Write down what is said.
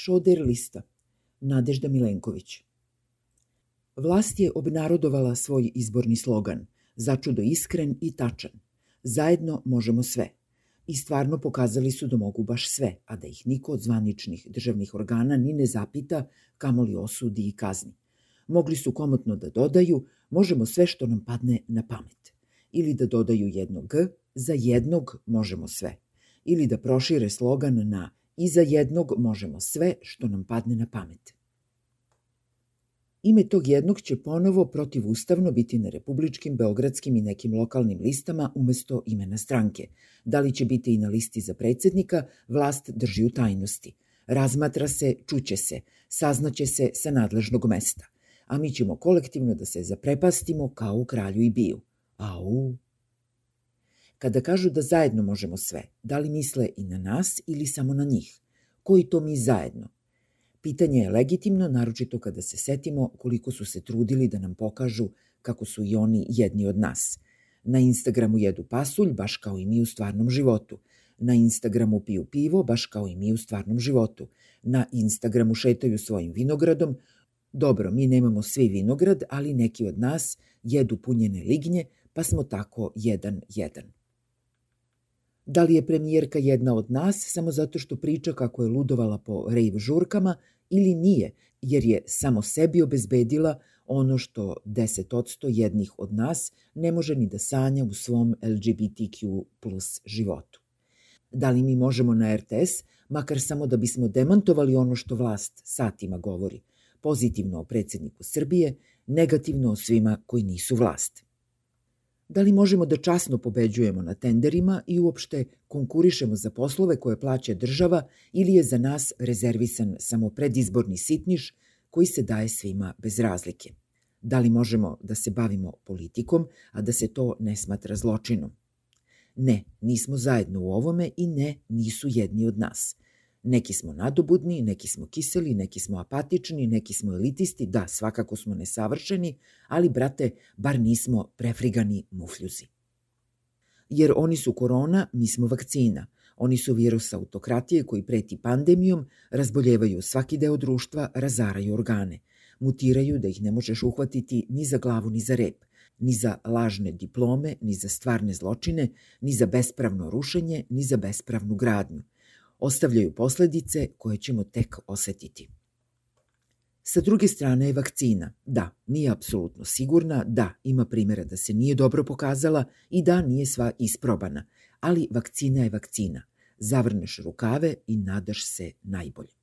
Šoder lista. Nadežda Milenković. Vlast je obnarodovala svoj izborni slogan, začudo iskren i tačan. Zajedno možemo sve. I stvarno pokazali su da mogu baš sve, a da ih niko od zvaničnih državnih organa ni ne zapita, kamoli osudi i kazni. Mogli su komotno da dodaju, možemo sve što nam padne na pamet. Ili da dodaju jedno G, za jednog možemo sve. Ili da prošire slogan na i za jednog možemo sve što nam padne na pamet. Ime tog jednog će ponovo protivustavno biti na republičkim, beogradskim i nekim lokalnim listama umesto imena stranke. Da li će biti i na listi za predsednika, vlast drži u tajnosti. Razmatra se, čuće se, saznaće se sa nadležnog mesta. A mi ćemo kolektivno da se zaprepastimo kao u kralju i biju. Au! Kada kažu da zajedno možemo sve, da li misle i na nas ili samo na njih? Koji to mi zajedno? Pitanje je legitimno, naročito kada se setimo koliko su se trudili da nam pokažu kako su i oni jedni od nas. Na Instagramu jedu pasulj, baš kao i mi u stvarnom životu. Na Instagramu piju pivo, baš kao i mi u stvarnom životu. Na Instagramu šetaju svojim vinogradom. Dobro, mi nemamo svi vinograd, ali neki od nas jedu punjene lignje, pa smo tako jedan jedan. Da li je premijerka jedna od nas samo zato što priča kako je ludovala po rejv žurkama ili nije, jer je samo sebi obezbedila ono što 10% jednih od nas ne može ni da sanja u svom LGBTQ plus životu. Da li mi možemo na RTS, makar samo da bismo demantovali ono što vlast satima govori, pozitivno o predsedniku Srbije, negativno o svima koji nisu vlast da li možemo da časno pobeđujemo na tenderima i uopšte konkurišemo za poslove koje plaća država ili je za nas rezervisan samo predizborni sitniš koji se daje svima bez razlike. Da li možemo da se bavimo politikom, a da se to ne smatra zločinom? Ne, nismo zajedno u ovome i ne, nisu jedni od nas – Neki smo nadobudni, neki smo kiseli, neki smo apatični, neki smo elitisti, da, svakako smo nesavršeni, ali, brate, bar nismo prefrigani mufljuzi. Jer oni su korona, mi smo vakcina. Oni su virus autokratije koji preti pandemijom, razboljevaju svaki deo društva, razaraju organe. Mutiraju da ih ne možeš uhvatiti ni za glavu ni za rep, ni za lažne diplome, ni za stvarne zločine, ni za bespravno rušenje, ni za bespravnu gradnju – ostavljaju posledice koje ćemo tek osetiti. Sa druge strane je vakcina. Da, nije apsolutno sigurna, da, ima primjera da se nije dobro pokazala i da nije sva isprobana, ali vakcina je vakcina. Zavrneš rukave i nadaš se najbolje.